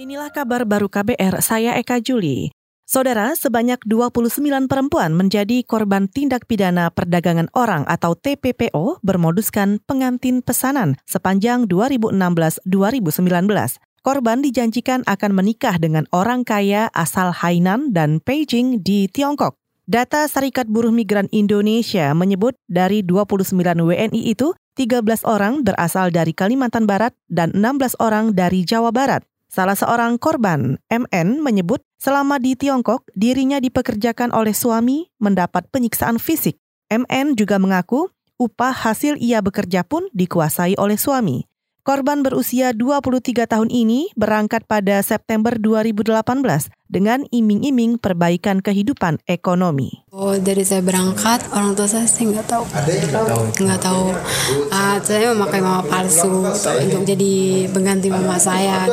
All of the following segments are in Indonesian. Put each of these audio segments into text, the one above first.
Inilah kabar baru KBR, saya Eka Juli. Saudara, sebanyak 29 perempuan menjadi korban tindak pidana perdagangan orang atau TPPO bermoduskan pengantin pesanan sepanjang 2016-2019. Korban dijanjikan akan menikah dengan orang kaya asal Hainan dan Beijing di Tiongkok. Data Serikat Buruh Migran Indonesia menyebut dari 29 WNI itu, 13 orang berasal dari Kalimantan Barat dan 16 orang dari Jawa Barat. Salah seorang korban, MN, menyebut selama di Tiongkok dirinya dipekerjakan oleh suami mendapat penyiksaan fisik. MN juga mengaku upah hasil ia bekerja pun dikuasai oleh suami. Korban berusia 23 tahun ini berangkat pada September 2018 dengan iming-iming perbaikan kehidupan ekonomi. Dari saya berangkat, orang tua saya sih nggak tahu. Nggak tahu. Uh, saya memakai mama palsu untuk jadi pengganti mama saya.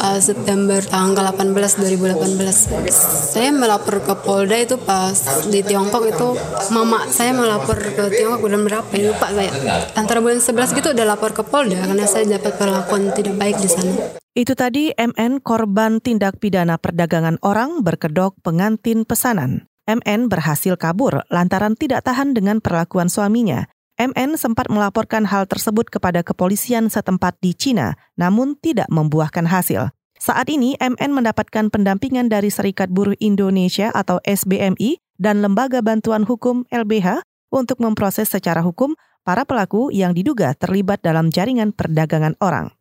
Uh, September tanggal 18 2018, saya melapor ke Polda itu pas di Tiongkok itu mama saya melapor ke Tiongkok bulan berapa ya lupa saya. Antara bulan 11 gitu udah lapor ke Polda karena saya dapat perlakuan tidak baik di sana. Itu tadi MN korban tindak pidana perdagangan orang berkedok pengantin pesanan. MN berhasil kabur lantaran tidak tahan dengan perlakuan suaminya. MN sempat melaporkan hal tersebut kepada kepolisian setempat di Cina, namun tidak membuahkan hasil. Saat ini MN mendapatkan pendampingan dari Serikat Buruh Indonesia atau SBMI dan Lembaga Bantuan Hukum LBH untuk memproses secara hukum para pelaku yang diduga terlibat dalam jaringan perdagangan orang.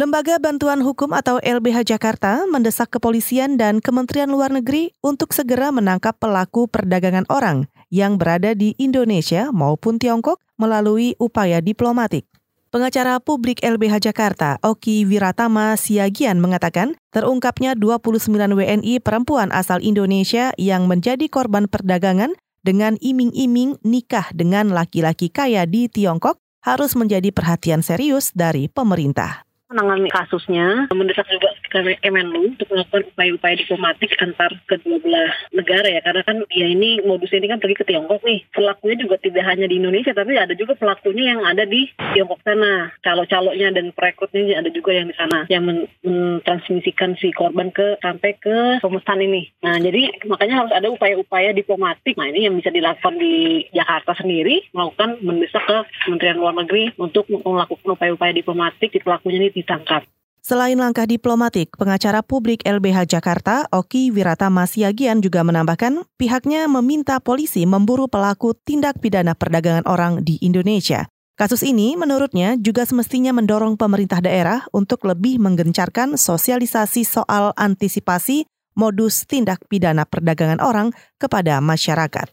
Lembaga Bantuan Hukum atau LBH Jakarta mendesak kepolisian dan Kementerian Luar Negeri untuk segera menangkap pelaku perdagangan orang yang berada di Indonesia maupun Tiongkok melalui upaya diplomatik. Pengacara publik LBH Jakarta, Oki Wiratama Siagian mengatakan, terungkapnya 29 WNI perempuan asal Indonesia yang menjadi korban perdagangan dengan iming-iming nikah dengan laki-laki kaya di Tiongkok harus menjadi perhatian serius dari pemerintah menangani kasusnya, mendesak juga Kemenlu untuk melakukan upaya-upaya diplomatik antar kedua belah negara ya, karena kan ya ini modusnya ini kan pergi ke Tiongkok nih. Pelakunya juga tidak hanya di Indonesia, tapi ada juga pelakunya yang ada di Tiongkok sana. Calo-calonya dan perekrutnya ada juga yang di sana, yang mentransmisikan si korban ke sampai ke pemesan ini. Nah, jadi makanya harus ada upaya-upaya diplomatik. Nah, ini yang bisa dilakukan di Jakarta sendiri, melakukan mendesak ke Kementerian Luar Negeri untuk melakukan upaya-upaya diplomatik di pelakunya ini ditangkap. Selain langkah diplomatik, pengacara publik LBH Jakarta, Oki Wiratama Siagian juga menambahkan pihaknya meminta polisi memburu pelaku tindak pidana perdagangan orang di Indonesia. Kasus ini menurutnya juga semestinya mendorong pemerintah daerah untuk lebih menggencarkan sosialisasi soal antisipasi modus tindak pidana perdagangan orang kepada masyarakat.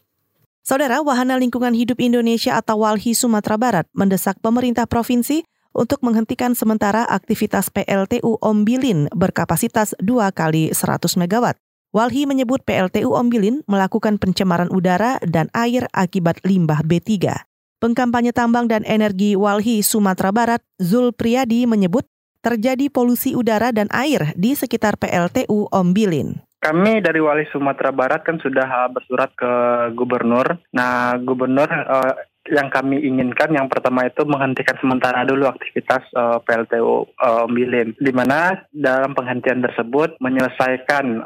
Saudara Wahana Lingkungan Hidup Indonesia atau WALHI Sumatera Barat mendesak pemerintah provinsi untuk menghentikan sementara aktivitas PLTU Ombilin berkapasitas 2 kali 100 MW. Walhi menyebut PLTU Ombilin melakukan pencemaran udara dan air akibat limbah B3. Pengkampanye tambang dan energi Walhi Sumatera Barat, Zul Priyadi menyebut terjadi polusi udara dan air di sekitar PLTU Ombilin. Kami dari Wali Sumatera Barat kan sudah bersurat ke gubernur. Nah, gubernur uh, yang kami inginkan yang pertama itu menghentikan sementara dulu aktivitas uh, eh, PLTU uh, eh, Bilin, di mana dalam penghentian tersebut menyelesaikan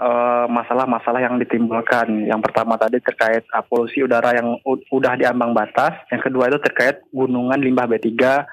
masalah masalah-masalah yang ditimbulkan. Yang pertama tadi terkait uh, polusi udara yang udah diambang batas, yang kedua itu terkait gunungan limbah B3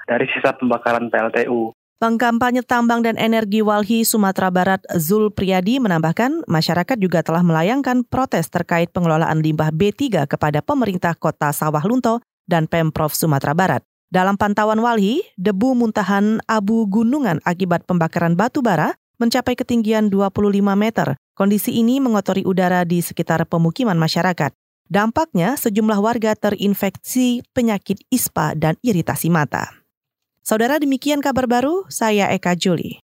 dari sisa pembakaran PLTU. Pengkampanye tambang dan energi Walhi Sumatera Barat Zul Priyadi menambahkan masyarakat juga telah melayangkan protes terkait pengelolaan limbah B3 kepada pemerintah kota Sawah Lunto dan Pemprov Sumatera Barat. Dalam pantauan Walhi, debu muntahan abu gunungan akibat pembakaran batu bara mencapai ketinggian 25 meter. Kondisi ini mengotori udara di sekitar pemukiman masyarakat. Dampaknya, sejumlah warga terinfeksi penyakit ispa dan iritasi mata. Saudara demikian kabar baru, saya Eka Juli.